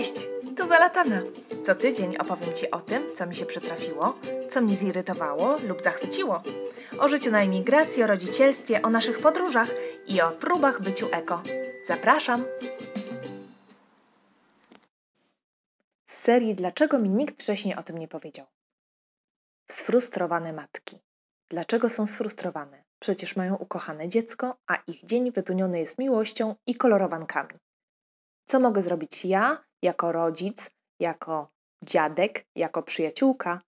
Cześć, tu Zalatana. Co tydzień opowiem Ci o tym, co mi się przytrafiło, co mnie zirytowało lub zachwyciło. O życiu na emigracji, o rodzicielstwie, o naszych podróżach i o próbach byciu eko. Zapraszam! Z serii Dlaczego mi nikt wcześniej o tym nie powiedział? Sfrustrowane matki. Dlaczego są sfrustrowane? Przecież mają ukochane dziecko, a ich dzień wypełniony jest miłością i kolorowankami. Co mogę zrobić ja, jako rodzic, jako dziadek, jako przyjaciółka?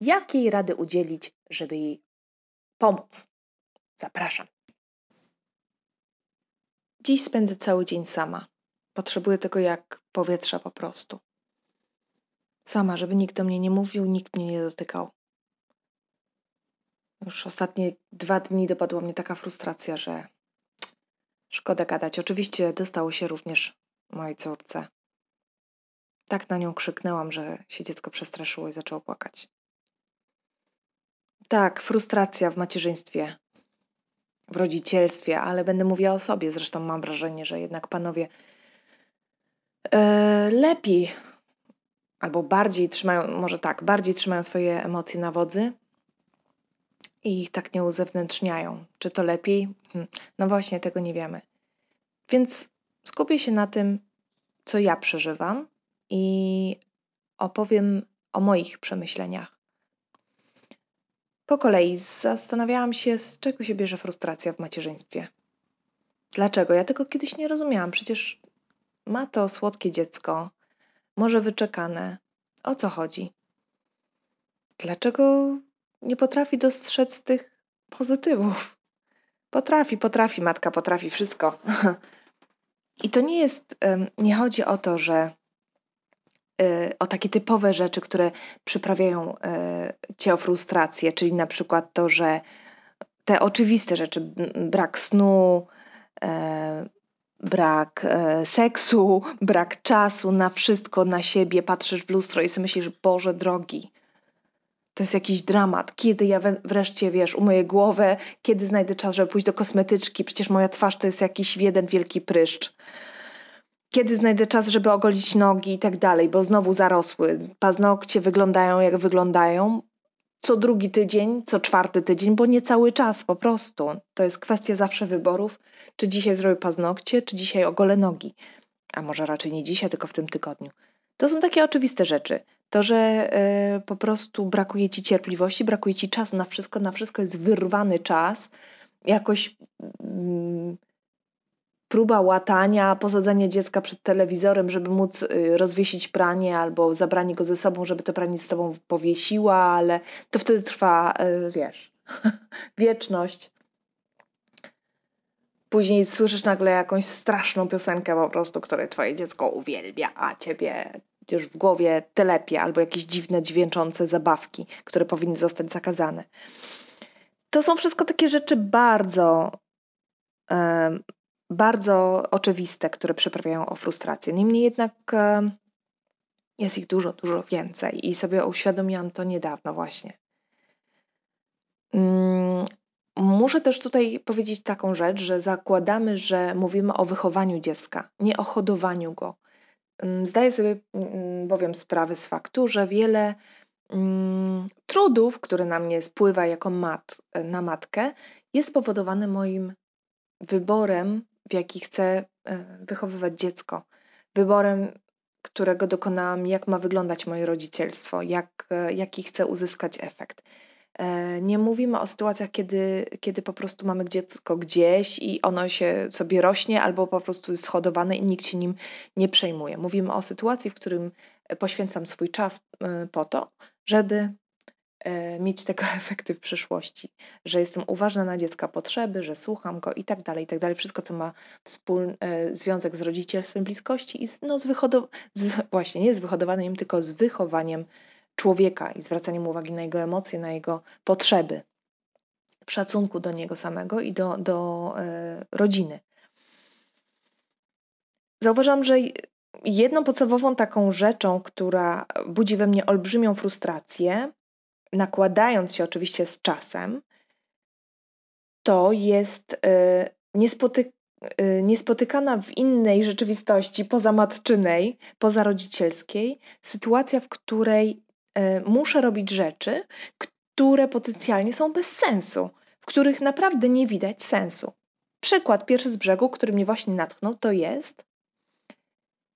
Jakiej rady udzielić, żeby jej pomóc? Zapraszam. Dziś spędzę cały dzień sama. Potrzebuję tego jak powietrza po prostu. Sama, żeby nikt do mnie nie mówił, nikt mnie nie dotykał. Już ostatnie dwa dni dopadła mnie taka frustracja, że szkoda gadać. Oczywiście dostało się również mojej córce. Tak na nią krzyknęłam, że się dziecko przestraszyło i zaczęło płakać. Tak, frustracja w macierzyństwie, w rodzicielstwie, ale będę mówiła o sobie. Zresztą mam wrażenie, że jednak panowie e, lepiej albo bardziej trzymają, może tak, bardziej trzymają swoje emocje na wodzy i ich tak nie uzewnętrzniają. Czy to lepiej? Hm, no właśnie, tego nie wiemy. Więc skupię się na tym, co ja przeżywam i opowiem o moich przemyśleniach. Po kolei zastanawiałam się, z czego się bierze frustracja w macierzyństwie. Dlaczego? Ja tego kiedyś nie rozumiałam. Przecież ma to słodkie dziecko, może wyczekane. O co chodzi? Dlaczego nie potrafi dostrzec tych pozytywów? Potrafi, potrafi, matka potrafi wszystko. I to nie jest, nie chodzi o to, że o takie typowe rzeczy, które przyprawiają y, cię o frustrację, czyli na przykład to, że te oczywiste rzeczy, brak snu, e, brak seksu, brak czasu na wszystko, na siebie, patrzysz w lustro i sobie myślisz, Boże drogi, to jest jakiś dramat. Kiedy ja wreszcie, wiesz, umyję głowę, kiedy znajdę czas, żeby pójść do kosmetyczki, przecież moja twarz to jest jakiś jeden wielki pryszcz. Kiedy znajdę czas, żeby ogolić nogi i tak dalej, bo znowu zarosły. Paznokcie wyglądają jak wyglądają. Co drugi tydzień, co czwarty tydzień, bo nie cały czas po prostu. To jest kwestia zawsze wyborów, czy dzisiaj zrobię paznokcie, czy dzisiaj ogolę nogi. A może raczej nie dzisiaj, tylko w tym tygodniu. To są takie oczywiste rzeczy. To, że y, po prostu brakuje ci cierpliwości, brakuje ci czasu na wszystko, na wszystko jest wyrwany czas, jakoś y, próba łatania, posadzenia dziecka przed telewizorem, żeby móc y, rozwiesić pranie albo zabranie go ze sobą, żeby to pranie z sobą powiesiła, ale to wtedy trwa, y, wiesz, wieczność. Później słyszysz nagle jakąś straszną piosenkę po prostu, której twoje dziecko uwielbia, a ciebie już w głowie telepie albo jakieś dziwne, dźwięczące zabawki, które powinny zostać zakazane. To są wszystko takie rzeczy bardzo, bardzo oczywiste, które przeprawiają o frustrację. Niemniej jednak jest ich dużo, dużo więcej i sobie uświadomiłam to niedawno właśnie. Mm, muszę też tutaj powiedzieć taką rzecz, że zakładamy, że mówimy o wychowaniu dziecka, nie o hodowaniu go. Mm, zdaję sobie mm, bowiem sprawę z faktu, że wiele trudów, które na mnie spływa jako mat, na matkę, jest spowodowane moim wyborem, w jaki chcę e, wychowywać dziecko. Wyborem, którego dokonałam, jak ma wyglądać moje rodzicielstwo, jak, e, jaki chcę uzyskać efekt. E, nie mówimy o sytuacjach, kiedy, kiedy po prostu mamy dziecko gdzieś i ono się sobie rośnie albo po prostu jest hodowane i nikt się nim nie przejmuje. Mówimy o sytuacji, w którym poświęcam swój czas po to, żeby mieć tego efekty w przyszłości, że jestem uważna na dziecka potrzeby, że słucham go i tak dalej, i tak dalej. Wszystko, co ma wspólny związek z rodzicielstwem bliskości i z, no, z, wyhodow- z właśnie nie z wyhodowaniem, tylko z wychowaniem człowieka i zwracaniem uwagi na jego emocje, na jego potrzeby, w szacunku do niego samego i do, do e, rodziny. Zauważam, że jedną podstawową taką rzeczą, która budzi we mnie olbrzymią frustrację, nakładając się oczywiście z czasem, to jest niespotyk y, niespotykana w innej rzeczywistości pozamatczynej, pozarodzicielskiej, sytuacja, w której y, muszę robić rzeczy, które potencjalnie są bez sensu, w których naprawdę nie widać sensu. Przykład pierwszy z brzegu, który mnie właśnie natchnął, to jest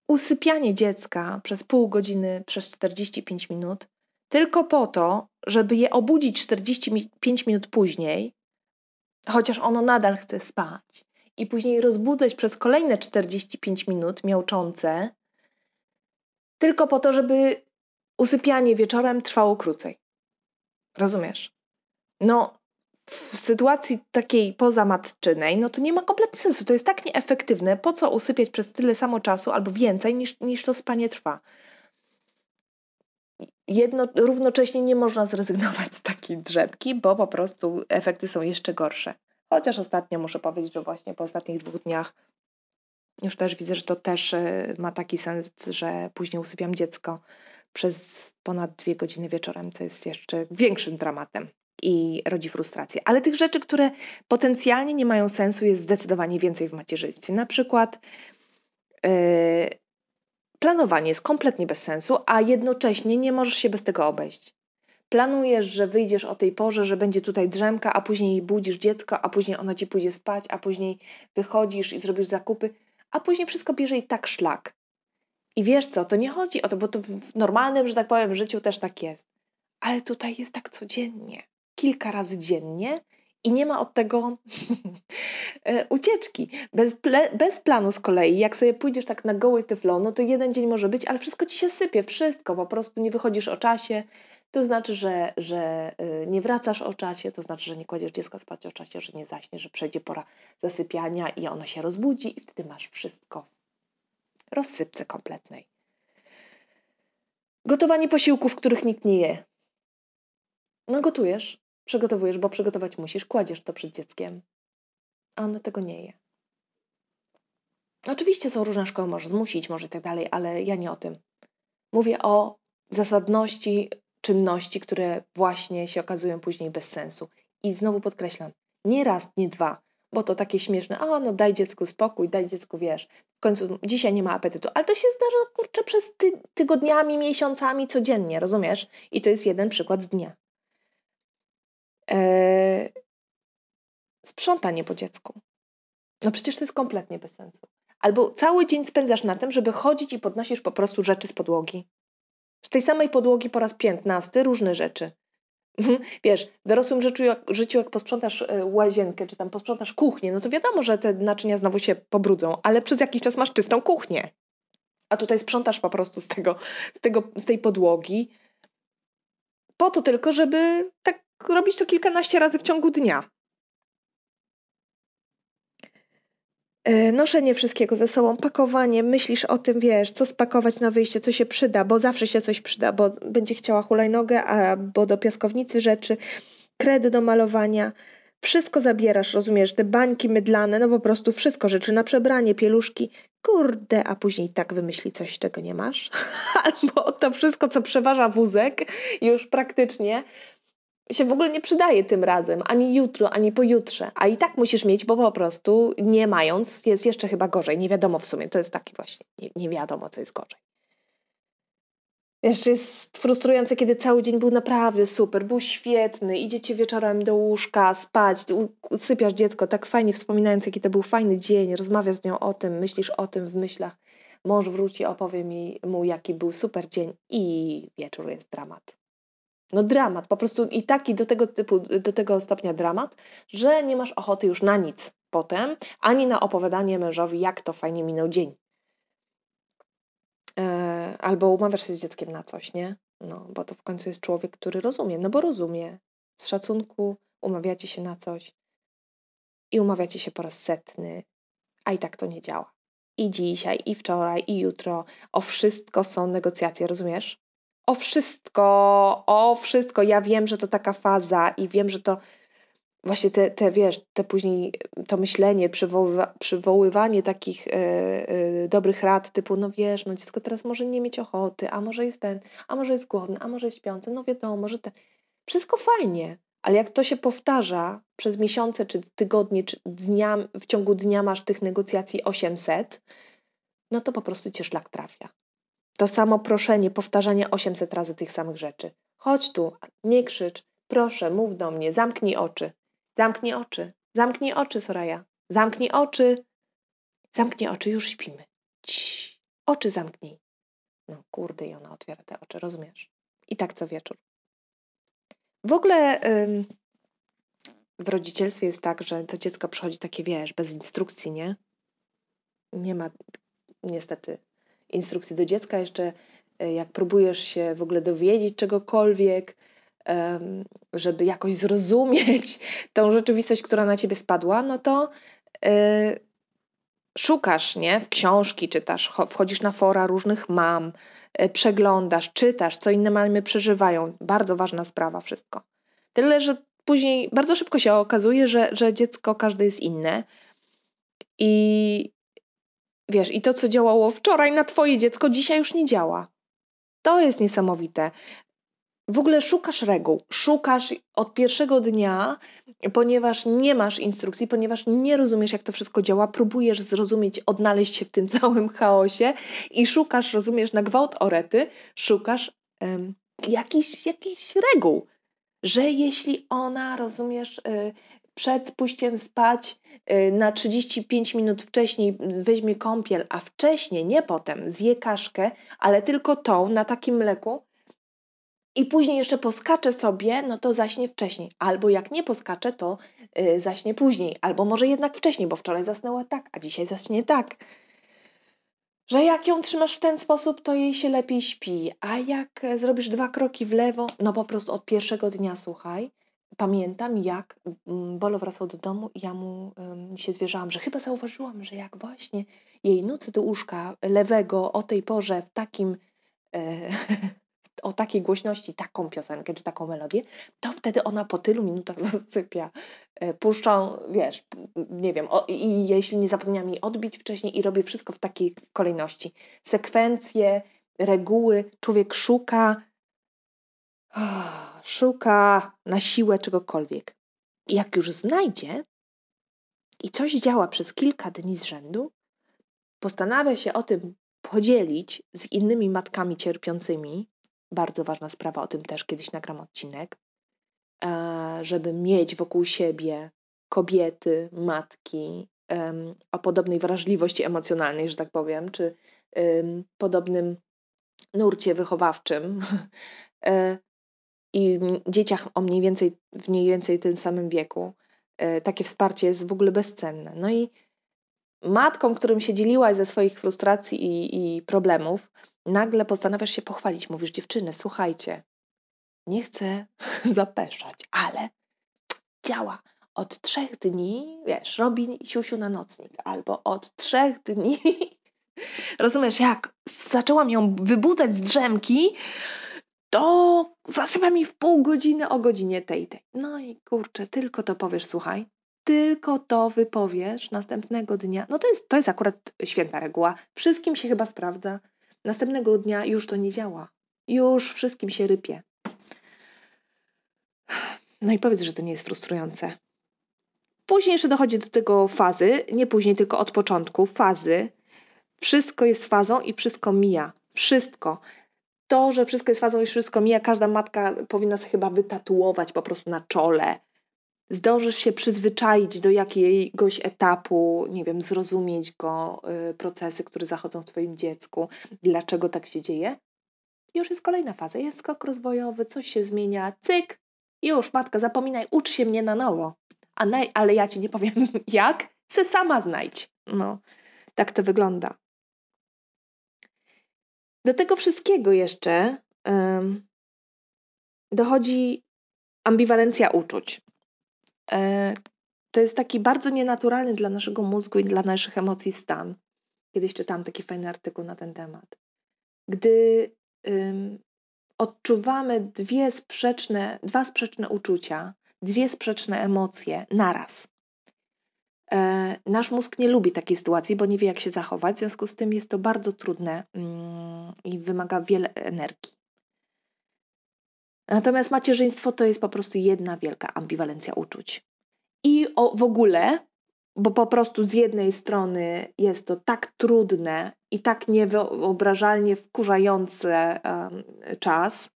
usypianie dziecka przez pół godziny, przez 45 minut, tylko po to, żeby je obudzić 45 minut później, chociaż ono nadal chce spać, i później rozbudzać przez kolejne 45 minut miałczące, tylko po to, żeby usypianie wieczorem trwało krócej. Rozumiesz? No, w sytuacji takiej pozamatczynej, no to nie ma kompletnie sensu. To jest tak nieefektywne. Po co usypiać przez tyle samo czasu albo więcej niż, niż to spanie trwa? Jedno, równocześnie nie można zrezygnować z takiej drzemki, bo po prostu efekty są jeszcze gorsze. Chociaż ostatnio muszę powiedzieć, że właśnie po ostatnich dwóch dniach już też widzę, że to też y, ma taki sens, że później usypiam dziecko przez ponad dwie godziny wieczorem, co jest jeszcze większym dramatem i rodzi frustrację. Ale tych rzeczy, które potencjalnie nie mają sensu, jest zdecydowanie więcej w macierzyństwie. Na przykład yy, planowanie jest kompletnie bez sensu, a jednocześnie nie możesz się bez tego obejść. Planujesz, że wyjdziesz o tej porze, że będzie tutaj drzemka, a później budzisz dziecko, a później ono ci pójdzie spać, a później wychodzisz i zrobisz zakupy, a później wszystko bierze i tak szlak. I wiesz co, to nie chodzi o to, bo to w normalnym, że tak powiem, życiu też tak jest. Ale tutaj jest tak codziennie kilka razy dziennie i nie ma od tego e, ucieczki. Bez, bez planu z kolei, jak sobie pójdziesz tak na goły tyflon, no to jeden dzień może być, ale wszystko ci się sypie, wszystko, po prostu nie wychodzisz o czasie, to znaczy, że, że e, nie wracasz o czasie, to znaczy, że nie kładziesz dziecka spać o czasie, że nie zaśnie, że przejdzie pora zasypiania i ono się rozbudzi i wtedy masz wszystko w rozsypce kompletnej. Gotowanie posiłków, których nikt nie je. No gotujesz, Przygotowujesz, bo przygotować musisz, kładziesz to przed dzieckiem, a ono tego nie je. Oczywiście są różne szkoły, możesz zmusić, może i tak dalej, ale ja nie o tym. Mówię o zasadności czynności, które właśnie się okazują później bez sensu. I znowu podkreślam, nie raz, nie dwa, bo to takie śmieszne, a no daj dziecku spokój, daj dziecku, wiesz, w końcu dzisiaj nie ma apetytu, ale to się zdarza, kurczę, przez ty tygodniami, miesiącami, codziennie, rozumiesz? I to jest jeden przykład z dnia. Eee, sprzątanie po dziecku. No przecież to jest kompletnie bez sensu. Albo cały dzień spędzasz na tym, żeby chodzić i podnosisz po prostu rzeczy z podłogi. Z tej samej podłogi po raz piętnasty różne rzeczy. Wiesz, w dorosłym życiu jak, życiu, jak posprzątasz e, łazienkę, czy tam posprzątasz kuchnię, no to wiadomo, że te naczynia znowu się pobrudzą, ale przez jakiś czas masz czystą kuchnię. A tutaj sprzątasz po prostu z tego, z tego, z tej podłogi, po to tylko, żeby tak robić to kilkanaście razy w ciągu dnia. E, noszenie wszystkiego ze sobą, pakowanie, myślisz o tym, wiesz, co spakować na wyjście, co się przyda, bo zawsze się coś przyda, bo będzie chciała hulajnogę, albo do piaskownicy rzeczy, kredy do malowania. Wszystko zabierasz, rozumiesz, te bańki mydlane, no po prostu wszystko, rzeczy na przebranie, pieluszki. Kurde, a później tak wymyśli coś, czego nie masz. Albo to wszystko, co przeważa wózek, już praktycznie się w ogóle nie przydaje tym razem, ani jutro, ani pojutrze, a i tak musisz mieć, bo po prostu nie mając jest jeszcze chyba gorzej. Nie wiadomo w sumie, to jest taki właśnie, nie, nie wiadomo, co jest gorzej. Jeszcze jest frustrujące, kiedy cały dzień był naprawdę super, był świetny, idziecie wieczorem do łóżka, spać, usypiasz dziecko, tak fajnie wspominając, jaki to był fajny dzień, rozmawiasz z nią o tym, myślisz o tym w myślach, mąż wróci, opowie mi mu, jaki był super dzień i wieczór jest dramat. No dramat, po prostu i taki do tego typu, do tego stopnia dramat, że nie masz ochoty już na nic potem, ani na opowiadanie mężowi, jak to fajnie minął dzień. E, albo umawiasz się z dzieckiem na coś, nie? No, bo to w końcu jest człowiek, który rozumie, no bo rozumie. Z szacunku umawiacie się na coś i umawiacie się po raz setny, a i tak to nie działa. I dzisiaj, i wczoraj, i jutro. O wszystko są negocjacje, rozumiesz? O wszystko, o wszystko. Ja wiem, że to taka faza i wiem, że to właśnie te, te wiesz, te później to myślenie, przywoływa, przywoływanie takich e, e, dobrych rad typu, no wiesz, no dziecko teraz może nie mieć ochoty, a może jest ten, a może jest głodny, a może jest śpiący, no wiadomo, może ten. Wszystko fajnie, Ale jak to się powtarza przez miesiące, czy tygodnie, czy dnia, w ciągu dnia masz tych negocjacji 800, no to po prostu cię szlak trafia. To samo proszenie, powtarzanie 800 razy tych samych rzeczy. Chodź tu, nie krzycz, proszę, mów do mnie, zamknij oczy. Zamknij oczy, zamknij oczy, Soraya. Zamknij oczy. Zamknij oczy, już śpimy. Cii, oczy zamknij. No kurde, i ona otwiera te oczy, rozumiesz? I tak co wieczór. W ogóle ym, w rodzicielstwie jest tak, że to dziecko przychodzi takie, wiesz, bez instrukcji, nie? Nie ma niestety instrukcji do dziecka. Jeszcze y, jak próbujesz się w ogóle dowiedzieć czegokolwiek, żeby jakoś zrozumieć tą rzeczywistość, która na ciebie spadła, no to y, szukasz, nie? W książki czytasz, wchodzisz na fora różnych mam, y, przeglądasz, czytasz, co inne mamy przeżywają. Bardzo ważna sprawa wszystko. Tyle, że później bardzo szybko się okazuje, że, że dziecko każde jest inne. I wiesz, i to, co działało wczoraj na twoje dziecko, dzisiaj już nie działa. To jest niesamowite w ogóle szukasz reguł, szukasz od pierwszego dnia, ponieważ nie masz instrukcji, ponieważ nie rozumiesz, jak to wszystko działa, próbujesz zrozumieć, odnaleźć się w tym całym chaosie i szukasz, rozumiesz, na gwałt orety, szukasz um, jakichś, reguł, że jeśli ona, rozumiesz, y, przed pójściem spać y, na 35 minut wcześniej weźmie kąpiel, a wcześniej, nie potem, zje kaszkę, ale tylko tą na takim mleku, i później jeszcze poskacze sobie, no to zaśnie wcześniej. Albo jak nie poskacze, to yy, zaśnie później. Albo może jednak wcześniej, bo wczoraj zasnęła tak, a dzisiaj zaśnie tak. Że jak ją trzymasz w ten sposób, to jej się lepiej śpi. A jak zrobisz dwa kroki w lewo, no po prostu od pierwszego dnia, słuchaj, pamiętam jak mm, Bolo wracał do domu i ja mu się zwierzałam, że chyba zauważyłam, że jak właśnie jej nucy do łóżka lewego o tej porze w takim e, o takiej głośności taką piosenkę czy taką melodię, to wtedy ona po tylu minutach zasypia. E, puszczą, wiesz, nie wiem, o, i jeśli nie zapomniałam jej odbić wcześniej i robię wszystko w takiej kolejności. Sekwencje, reguły, człowiek szuka, szuka na siłę czegokolwiek. Jak już znajdzie i coś działa przez kilka dni z rzędu, postanawia się o tym podzielić z innymi matkami cierpiącymi, bardzo ważna sprawa, o tym też kiedyś nagram odcinek, e, żeby mieć wokół siebie kobiety, matki o podobnej wrażliwości emocjonalnej, że tak powiem, czy podobnym nurcie wychowawczym. E, i dzieciach o mniej więcej, w mniej więcej tym samym wieku. E, takie wsparcie jest w ogóle bezcenne. No i matkom, którym się dzieliłaś ze swoich frustracji i, i problemów, nagle postanawiasz się pochwalić. Mówisz, dziewczyny, słuchajcie, nie chcę zapeszać, ale działa. Od trzech dni, wiesz, robi siusiu na nocnik, albo od trzech dni, rozumiesz, jak zaczęłam ją wybudzać z drzemki, to zasypa mi w pół godziny o godzinie tej, tej. No i kurczę, tylko to powiesz, słuchaj, tylko to wypowiesz następnego dnia. No to jest, to jest akurat święta reguła. Wszystkim się chyba sprawdza. Następnego dnia już to nie działa. Już wszystkim się rypie. No i powiedz, że to nie jest frustrujące. Później jeszcze dochodzi do tego fazy, nie później, tylko od początku, fazy. Wszystko jest fazą i wszystko mija. Wszystko. To, że wszystko jest fazą i wszystko mija, każda matka powinna sobie chyba wytatuować po prostu na czole zdążysz się przyzwyczaić do jakiegoś etapu, nie wiem, zrozumieć go, y, procesy, które zachodzą w Twoim dziecku, dlaczego tak się dzieje, już jest kolejna faza, jest skok rozwojowy, coś się zmienia, cyk, już, matka, zapominaj, ucz się mnie na nowo. A ne, ale ja ci nie powiem jak, se sama znajdź. No, tak to wygląda. Do tego wszystkiego jeszcze dochodzi ambiwalencja uczuć. E, to jest taki bardzo nienaturalny dla naszego mózgu i dla naszych emocji stan. Kiedyś czytałam taki fajny artykuł na ten temat. Gdy odczuwamy dwie sprzeczne, dwa sprzeczne uczucia, dwie sprzeczne emocje naraz. E, nasz mózg nie lubi takiej sytuacji, bo nie wie, jak się zachować, w związku z tym jest to bardzo trudne mm, i wymaga wiele energii. Natomiast macierzyństwo to jest po prostu jedna wielka ambiwalencja uczuć. I o, w ogóle, bo po prostu z jednej strony jest to tak trudne i tak niewyobrażalnie wkurzający um, czas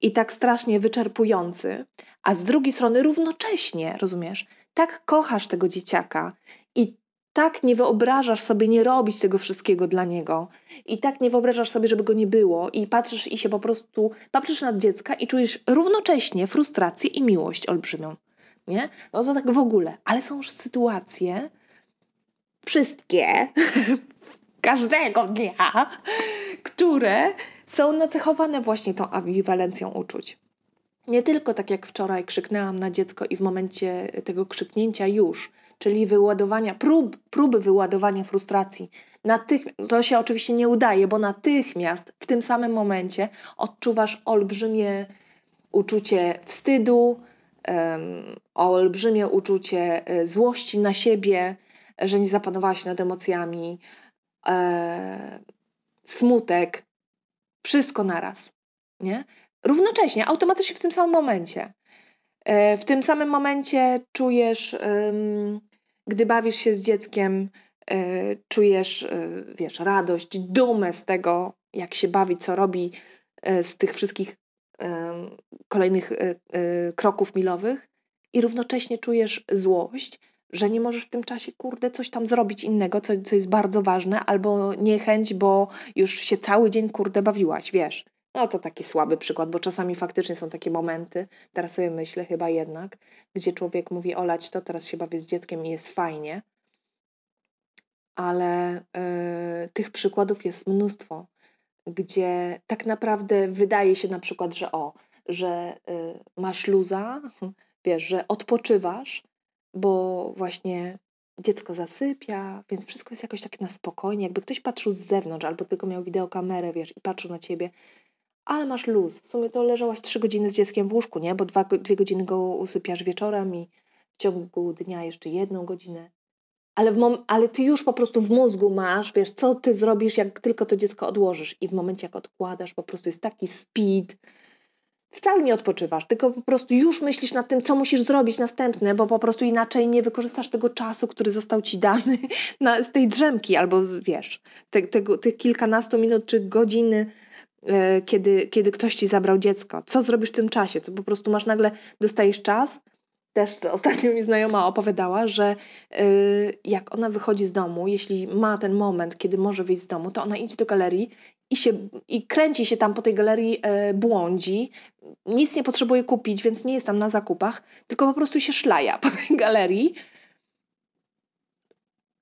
i tak strasznie wyczerpujący, a z drugiej strony równocześnie, rozumiesz, tak kochasz tego dzieciaka i tak nie wyobrażasz sobie nie robić tego wszystkiego dla niego i tak nie wyobrażasz sobie, żeby go nie było i patrzysz i się po prostu patrzysz na dziecka i czujesz równocześnie frustrację i miłość olbrzymią. Nie? No to tak w ogóle. Ale są już sytuacje, wszystkie, każdego dnia, które są nacechowane właśnie tą ambiwalencją uczuć. Nie tylko tak jak wczoraj krzyknęłam na dziecko i w momencie tego krzyknięcia już czyli wyładowania, prób, próby wyładowania frustracji. To się oczywiście nie udaje, bo natychmiast w tym samym momencie odczuwasz olbrzymie uczucie wstydu, um, olbrzymie uczucie e, złości na siebie, że nie zapanowałaś nad emocjami, e, smutek, wszystko naraz. Nie? Równocześnie, automatycznie w tym samym momencie. E, w tym samym momencie czujesz gdy bawisz się z dzieckiem, e, czujesz, e, wiesz, radość, dumę z tego, jak się bawi, co robi, z tych wszystkich kolejnych kroków milowych i równocześnie czujesz złość, że nie możesz w tym czasie, kurde, coś tam zrobić innego, co, co jest bardzo ważne, albo niechęć, bo już się cały dzień, kurde, bawiłaś, wiesz. No to taki słaby przykład, bo czasami faktycznie są takie momenty, teraz sobie myślę chyba jednak, gdzie człowiek mówi olać to, teraz się bawię z dzieckiem i jest fajnie, ale y, tych przykładów jest mnóstwo, gdzie tak naprawdę wydaje się na przykład, że o, że y, masz luza, wiesz, że odpoczywasz, bo właśnie dziecko zasypia, więc wszystko jest jakoś tak na spokojnie, jakby ktoś patrzył z zewnątrz albo tylko miał wideokamerę, wiesz, i patrzył na ciebie, ale masz luz. W sumie to leżałaś trzy godziny z dzieckiem w łóżku, nie? Bo dwa, dwie godziny go usypiasz wieczorem i w ciągu dnia jeszcze jedną godzinę. Ale, w mom- ale ty już po prostu w mózgu masz, wiesz, co ty zrobisz, jak tylko to dziecko odłożysz. I w momencie, jak odkładasz, po prostu jest taki speed. Wcale nie odpoczywasz, tylko po prostu już myślisz nad tym, co musisz zrobić następne, bo po prostu inaczej nie wykorzystasz tego czasu, który został ci dany na, z tej drzemki, albo wiesz, te, tego, tych kilkanastu minut czy godziny kiedy, kiedy ktoś ci zabrał dziecko. Co zrobisz w tym czasie? To po prostu masz nagle, dostajesz czas. Też ostatnio mi znajoma opowiadała, że e, jak ona wychodzi z domu, jeśli ma ten moment, kiedy może wyjść z domu, to ona idzie do galerii i, się, i kręci się tam po tej galerii, e, błądzi, nic nie potrzebuje kupić, więc nie jest tam na zakupach, tylko po prostu się szlaja po tej galerii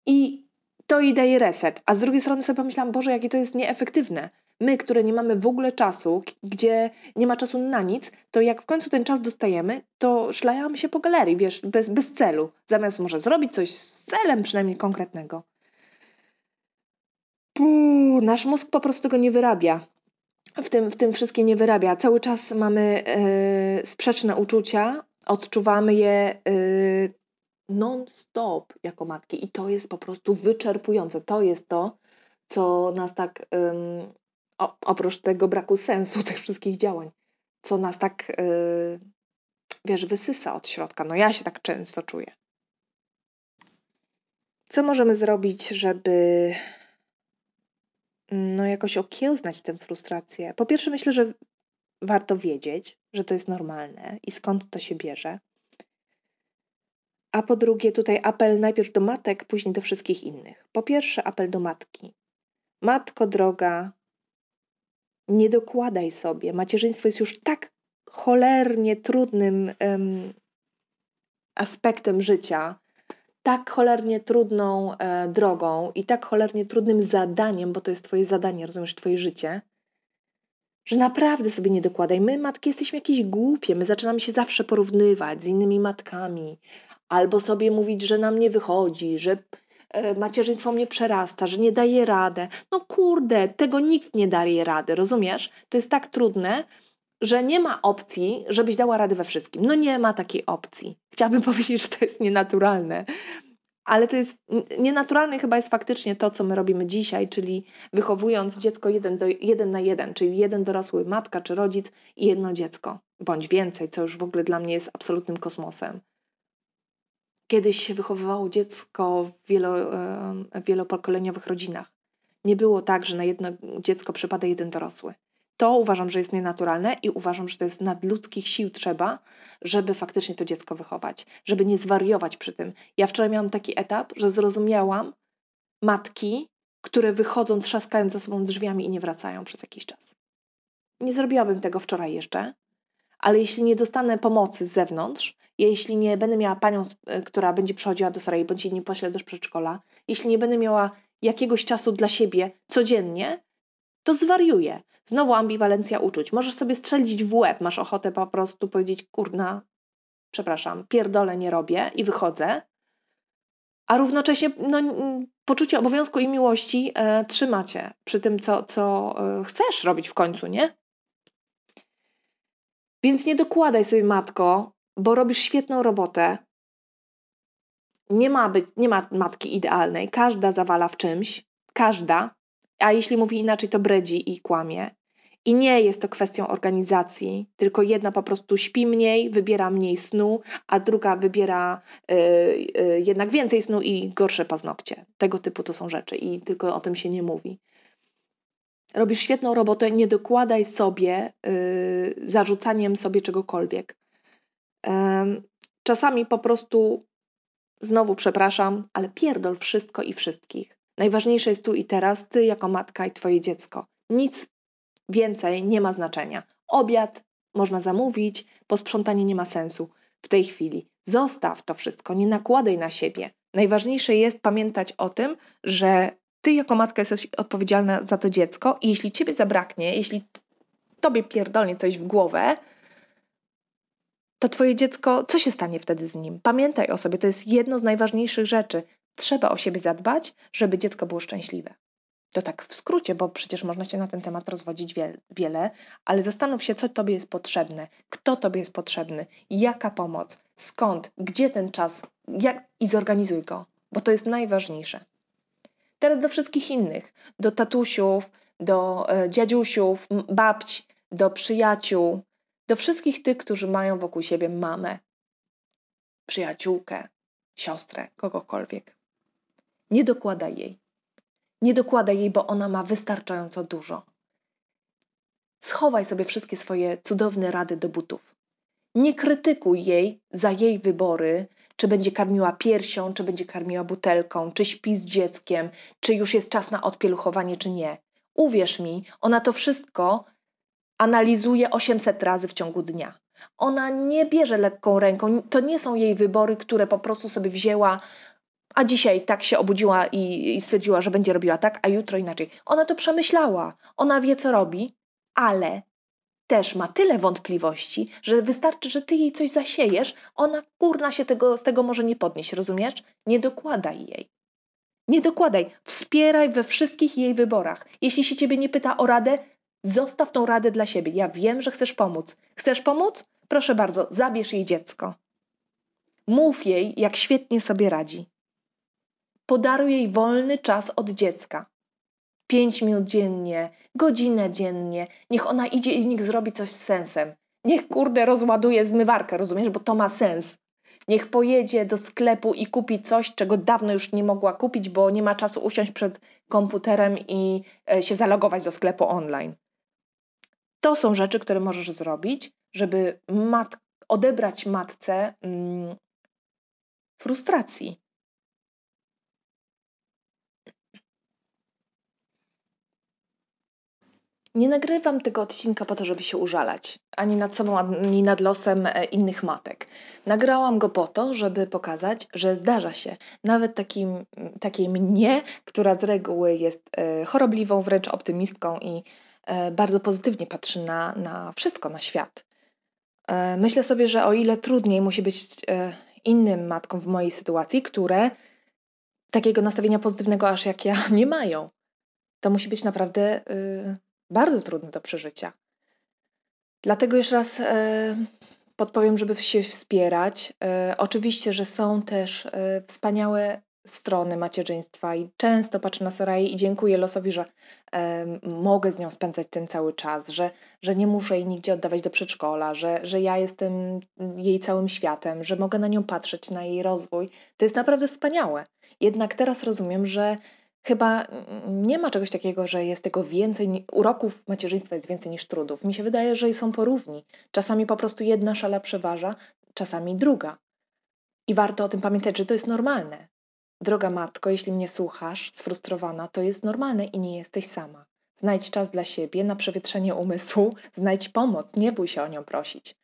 i to jej daje reset. A z drugiej strony sobie pomyślałam, Boże, jakie to jest nieefektywne. My, które nie mamy w ogóle czasu, gdzie nie ma czasu na nic, to jak w końcu ten czas dostajemy, to szlajamy się po galerii, wiesz, bez, bez celu. Zamiast może zrobić coś z celem przynajmniej konkretnego. Puh, nasz mózg po prostu tego nie wyrabia. W tym, w tym wszystkim nie wyrabia. Cały czas mamy yy, sprzeczne uczucia, odczuwamy je yy, non-stop jako matki i to jest po prostu wyczerpujące. To jest to, co nas tak o, oprócz tego braku sensu tych wszystkich działań, co nas tak, yy, wiesz, wysysa od środka. No ja się tak często czuję. Co możemy zrobić, żeby no jakoś okiełznać tę frustrację? Po pierwsze myślę, że warto wiedzieć, że to jest normalne i skąd to się bierze. A po drugie, tutaj apel najpierw do matek, później do wszystkich innych. Po pierwsze, apel do matki. Matko droga, nie dokładaj sobie. Macierzyństwo jest już tak cholernie trudnym um, aspektem życia, tak cholernie trudną e, drogą i tak cholernie trudnym zadaniem, bo to jest Twoje zadanie, rozumiesz, Twoje życie, że naprawdę sobie nie dokładaj. My, matki, jesteśmy jakieś głupie. My zaczynamy się zawsze porównywać z innymi matkami, albo sobie mówić, że nam nie wychodzi, że macierzyństwo mnie przerasta, że nie daje radę. No kurde, tego nikt nie daje rady, rozumiesz? To jest tak trudne, że nie ma opcji, żebyś dała radę we wszystkim. No nie ma takiej opcji. Chciałabym powiedzieć, że to jest nienaturalne, ale to jest nienaturalne chyba jest faktycznie to, co my robimy dzisiaj, czyli wychowując dziecko jeden, do, jeden na jeden, czyli jeden dorosły, matka czy rodzic i jedno dziecko, bądź więcej, co już w ogóle dla mnie jest absolutnym kosmosem. Kiedyś się wychowywało dziecko w wielo, wielopokoleniowych rodzinach. Nie było tak, że na jedno dziecko przypada jeden dorosły. To uważam, że jest nienaturalne i uważam, że to jest nadludzkich sił trzeba, żeby faktycznie to dziecko wychować, żeby nie zwariować przy tym. Ja wczoraj miałam taki etap, że zrozumiałam matki, które wychodzą trzaskając za sobą drzwiami i nie wracają przez jakiś czas. Nie zrobiłabym tego wczoraj jeszcze, ale jeśli nie dostanę pomocy z zewnątrz, jeśli nie będę miała panią, e, która będzie przychodziła do Sarai, bądź jej nie poślę do przedszkola, jeśli nie będę miała jakiegoś czasu dla siebie codziennie, to zwariuję. Znowu ambiwalencja uczuć. Możesz sobie strzelić w łeb, masz ochotę po prostu powiedzieć, kurna, przepraszam, pierdolę nie robię i wychodzę, a równocześnie no, poczucie obowiązku i miłości e, trzymacie przy tym, co, co e, chcesz robić w końcu, nie? Więc nie dokładaj sobie, matko, bo robisz świetną robotę. Nie ma, być, nie ma matki idealnej. Każda zawala w czymś. Każda. A jeśli mówi inaczej, to bredzi i kłamie. I nie jest to kwestią organizacji, tylko jedna po prostu śpi mniej, wybiera mniej snu, a druga wybiera y, y, jednak więcej snu i gorsze paznokcie. Tego typu to są rzeczy i tylko o tym się nie mówi. Robisz świetną robotę, nie dokładaj sobie y, zarzucaniem sobie czegokolwiek. czasami po prostu, znowu przepraszam, ale pierdol wszystko i wszystkich. Najważniejsze jest tu i teraz ty jako matka i twoje dziecko. Nic więcej nie ma znaczenia. Obiad można zamówić, posprzątanie nie ma sensu w tej chwili. Zostaw to wszystko, nie nakładaj na siebie. Najważniejsze jest pamiętać o tym, że ty jako matka jesteś odpowiedzialna za to dziecko i jeśli ciebie zabraknie, jeśli tobie pierdolnie coś w głowę, to twoje dziecko, co się stanie wtedy z nim? Pamiętaj o sobie, to jest jedno z najważniejszych rzeczy. Trzeba o siebie zadbać, żeby dziecko było szczęśliwe. To tak w skrócie, bo przecież można się na ten temat rozwodzić wiele, ale zastanów się, co tobie jest potrzebne, kto tobie jest potrzebny, jaka pomoc, skąd, gdzie ten czas jak, i zorganizuj go, bo to jest najważniejsze. Teraz do wszystkich innych, do tatusiów, do e, dziadziusiów, babć, do przyjaciół, do wszystkich tych, którzy mają wokół siebie mamę, przyjaciółkę, siostrę, kogokolwiek. Nie dokładaj jej. Nie dokładaj jej, bo ona ma wystarczająco dużo. Schowaj sobie wszystkie swoje cudowne rady do butów. Nie krytykuj jej za jej wybory, czy będzie karmiła piersią, czy będzie karmiła butelką, czy śpi z dzieckiem, czy już jest czas na odpieluchowanie, czy nie. Uwierz mi, ona to wszystko analizuje 800 razy w ciągu dnia. Ona nie bierze lekką ręką, to nie są jej wybory, które po prostu sobie wzięła, a dzisiaj tak się obudziła i, i stwierdziła, że będzie robiła tak, a jutro inaczej. Ona to przemyślała, ona wie, co robi, ale też ma tyle wątpliwości, że wystarczy, że ty jej coś zasiejesz, ona kurna się tego, z tego może nie podnieść, rozumiesz? Nie dokładaj jej. Nie dokładaj, wspieraj we wszystkich jej wyborach. Jeśli się ciebie nie pyta o radę, zostaw tą radę dla siebie. Ja wiem, że chcesz pomóc. Chcesz pomóc? Proszę bardzo, zabierz jej dziecko. Mów jej, jak świetnie sobie radzi. Podaruj jej wolny czas od dziecka. 5 minut dziennie, godzinę dziennie. Niech ona idzie i niech zrobi coś z sensem. Niech kurde rozładuje zmywarkę, rozumiesz, bo to ma sens. Niech pojedzie do sklepu i kupi coś, czego dawno już nie mogła kupić, bo nie ma czasu usiąść przed komputerem i e, się zalogować do sklepu online. To są rzeczy, które możesz zrobić, żeby mat odebrać matce mm, frustracji, Nie nagrywam tego odcinka po to, żeby się użalać, ani nad sobą, ani nad losem e, innych matek. Nagrałam go po to, żeby pokazać, że zdarza się nawet takim, takiej mnie, która z reguły jest e, chorobliwą, wręcz optymistką i e, bardzo pozytywnie patrzy na, na wszystko, na świat. Myślę sobie, że o ile trudniej musi być innym matkom w mojej sytuacji, które takiego nastawienia pozytywnego aż jak ja nie mają, to musi być naprawdę bardzo trudny do przeżycia. Dlatego jeszcze raz e, podpowiem, żeby się wspierać. E, oczywiście, że są też e, wspaniałe strony macierzyństwa i często patrzę na Soraję i dziękuję losowi, że mogę z nią spędzać ten cały czas, że, że nie muszę jej nigdzie oddawać do przedszkola, że, że ja jestem jej całym światem, że mogę na nią patrzeć, na jej rozwój. To jest naprawdę wspaniałe. Jednak teraz rozumiem, że chyba nie ma czegoś takiego, że jest tego więcej, uroków macierzyństwa jest więcej niż trudów. Mi się wydaje, że są porówni. Czasami po prostu jedna szala przeważa, czasami druga. I warto o tym pamiętać, że to jest normalne. Droga matko, jeśli mnie słuchasz, sfrustrowana, to jest normalne i nie jesteś sama. Znajdź czas dla siebie na przewietrzenie umysłu, znajdź pomoc, nie bój się o nią prosić.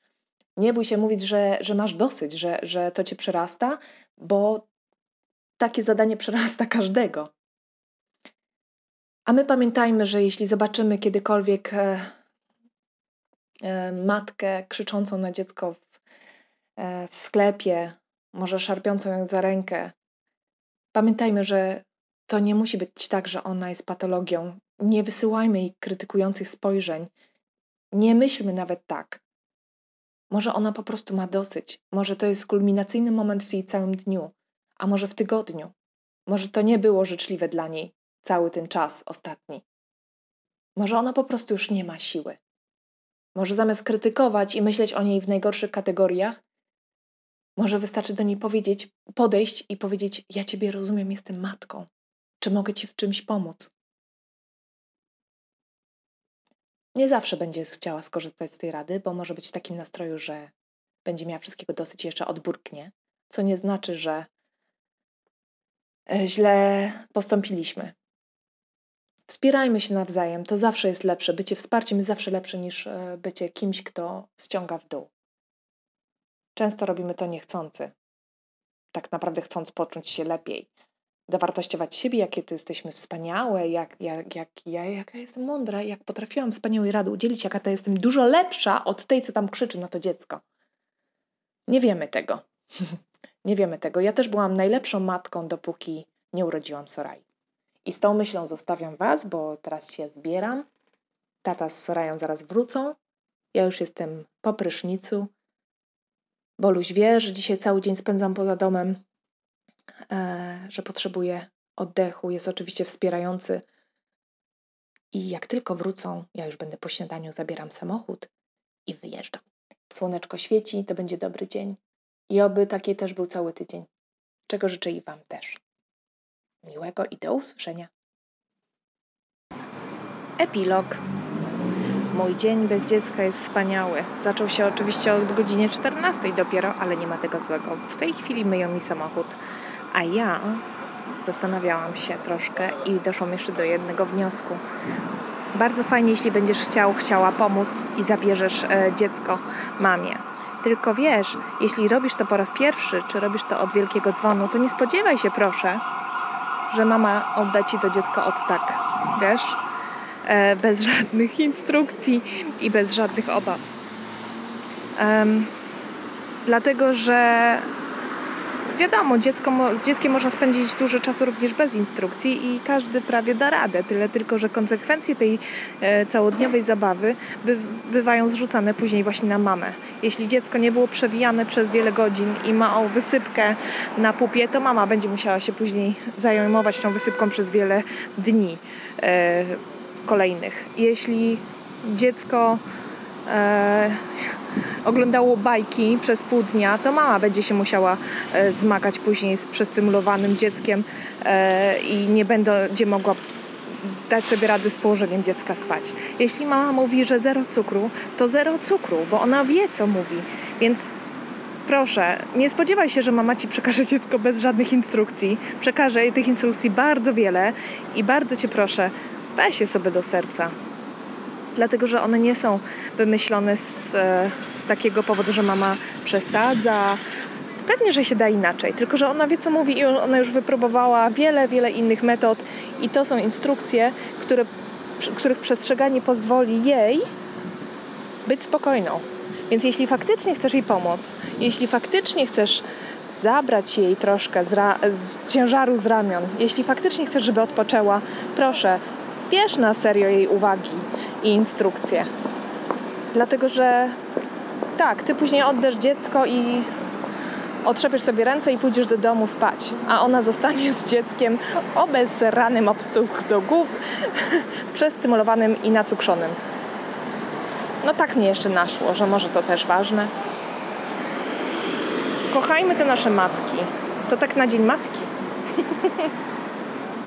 Nie bój się mówić, że, że masz dosyć, że, że to cię przerasta, bo takie zadanie przerasta każdego. A my pamiętajmy, że jeśli zobaczymy kiedykolwiek e, e, matkę krzyczącą na dziecko w, e, w sklepie, może szarpiącą ją za rękę, pamiętajmy, że to nie musi być tak, że ona jest patologią. Nie wysyłajmy jej krytykujących spojrzeń. Nie myślmy nawet tak. Może ona po prostu ma dosyć. Może to jest kulminacyjny moment w jej całym dniu, a może w tygodniu. Może to nie było życzliwe dla niej cały ten czas ostatni. Może ona po prostu już nie ma siły. Może zamiast krytykować i myśleć o niej w najgorszych kategoriach, może wystarczy do niej powiedzieć, podejść i powiedzieć: Ja ciebie rozumiem, jestem matką. Czy mogę ci w czymś pomóc? Nie zawsze będzie chciała skorzystać z tej rady, bo może być w takim nastroju, że będzie miała wszystkiego dosyć i jeszcze odburknie, co nie znaczy, że e, źle postąpiliśmy. Wspierajmy się nawzajem, to zawsze jest lepsze. Bycie wsparciem jest zawsze lepsze niż e, bycie kimś, kto ściąga w dół. Często robimy to niechcący, tak naprawdę chcąc poczuć się lepiej, dowartościować siebie, jakie to jesteśmy wspaniałe, jak, jak, jak ja, jaka jestem mądra, jak potrafiłam wspaniałej rady udzielić, jaka to jestem dużo lepsza od tej, co tam krzyczy na to dziecko. Nie wiemy tego. nie wiemy tego. Ja też byłam najlepszą matką, dopóki nie urodziłam Sorai. I z tą myślą zostawiam Was, bo teraz się zbieram. Tata z Sorają zaraz wrócą. Ja już jestem po prysznicu. Boluś wie, że dzisiaj cały dzień spędzam poza domem, e, że potrzebuję oddechu. Jest oczywiście wspierający. I jak tylko wrócą, ja już będę po śniadaniu, zabieram samochód i wyjeżdżam. Słoneczko świeci, to będzie dobry dzień. I oby taki też był cały tydzień. Czego życzę i Wam też. Miłego i do usłyszenia. Epilog. Mój dzień bez dziecka jest wspaniały. Zaczął się oczywiście od godziny 14 dopiero, ale nie ma tego złego. W tej chwili myją mi samochód, a ja zastanawiałam się troszkę i doszłam jeszcze do jednego wniosku. Bardzo fajnie, jeśli będziesz chciał, chciała pomóc i zabierzesz e, dziecko mamie. Tylko wiesz, jeśli robisz to po raz pierwszy, czy robisz to od wielkiego dzwonu, to nie spodziewaj się, proszę, że mama odda ci to dziecko od tak, wiesz, e, bez żadnych instrukcji i bez żadnych obaw. Um, dlatego, że wiadomo, dziecko, z dzieckiem można spędzić dużo czasu również bez instrukcji i każdy prawie da radę. Tyle tylko, że konsekwencje tej e, całodniowej zabawy by, bywają zrzucane później właśnie na mamę. Jeśli dziecko nie było przewijane przez wiele godzin i ma o wysypkę na pupie, to mama będzie musiała się później zajmować tą wysypką przez wiele dni e, kolejnych. Jeśli dziecko e, oglądało bajki przez pół dnia, to mama będzie się musiała e, zmagać później z przestymulowanym dzieckiem e, i nie będzie mogła dać sobie rady z położeniem dziecka spać. Jeśli mama mówi, że zero cukru, to zero cukru, bo ona wie, co mówi. Więc proszę, nie spodziewaj się, że mama ci przekaże dziecko bez żadnych instrukcji. Przekaże tych instrukcji bardzo wiele i bardzo cię proszę, weź je sobie do serca dlatego że one nie są wymyślone z, z takiego powodu, że mama przesadza. Pewnie, że się da inaczej, tylko że ona wie, co mówi i ona już wypróbowała wiele, wiele innych metod i to są instrukcje, które, których przestrzeganie pozwoli jej być spokojną. Więc jeśli faktycznie chcesz jej pomóc, jeśli faktycznie chcesz zabrać jej troszkę z, z, ciężaru z ramion, jeśli faktycznie chcesz, żeby odpoczęła, proszę, bierz na serio jej uwagi i instrukcje. Dlatego, że tak, ty później oddasz dziecko i otrzepiesz sobie ręce i pójdziesz do domu spać, a ona zostanie z dzieckiem obezranym ob stół do głów, przestymulowanym i nacukrzonym. No tak mnie jeszcze naszło, że może to też ważne. Kochajmy te nasze matki. To tak na dzień matki.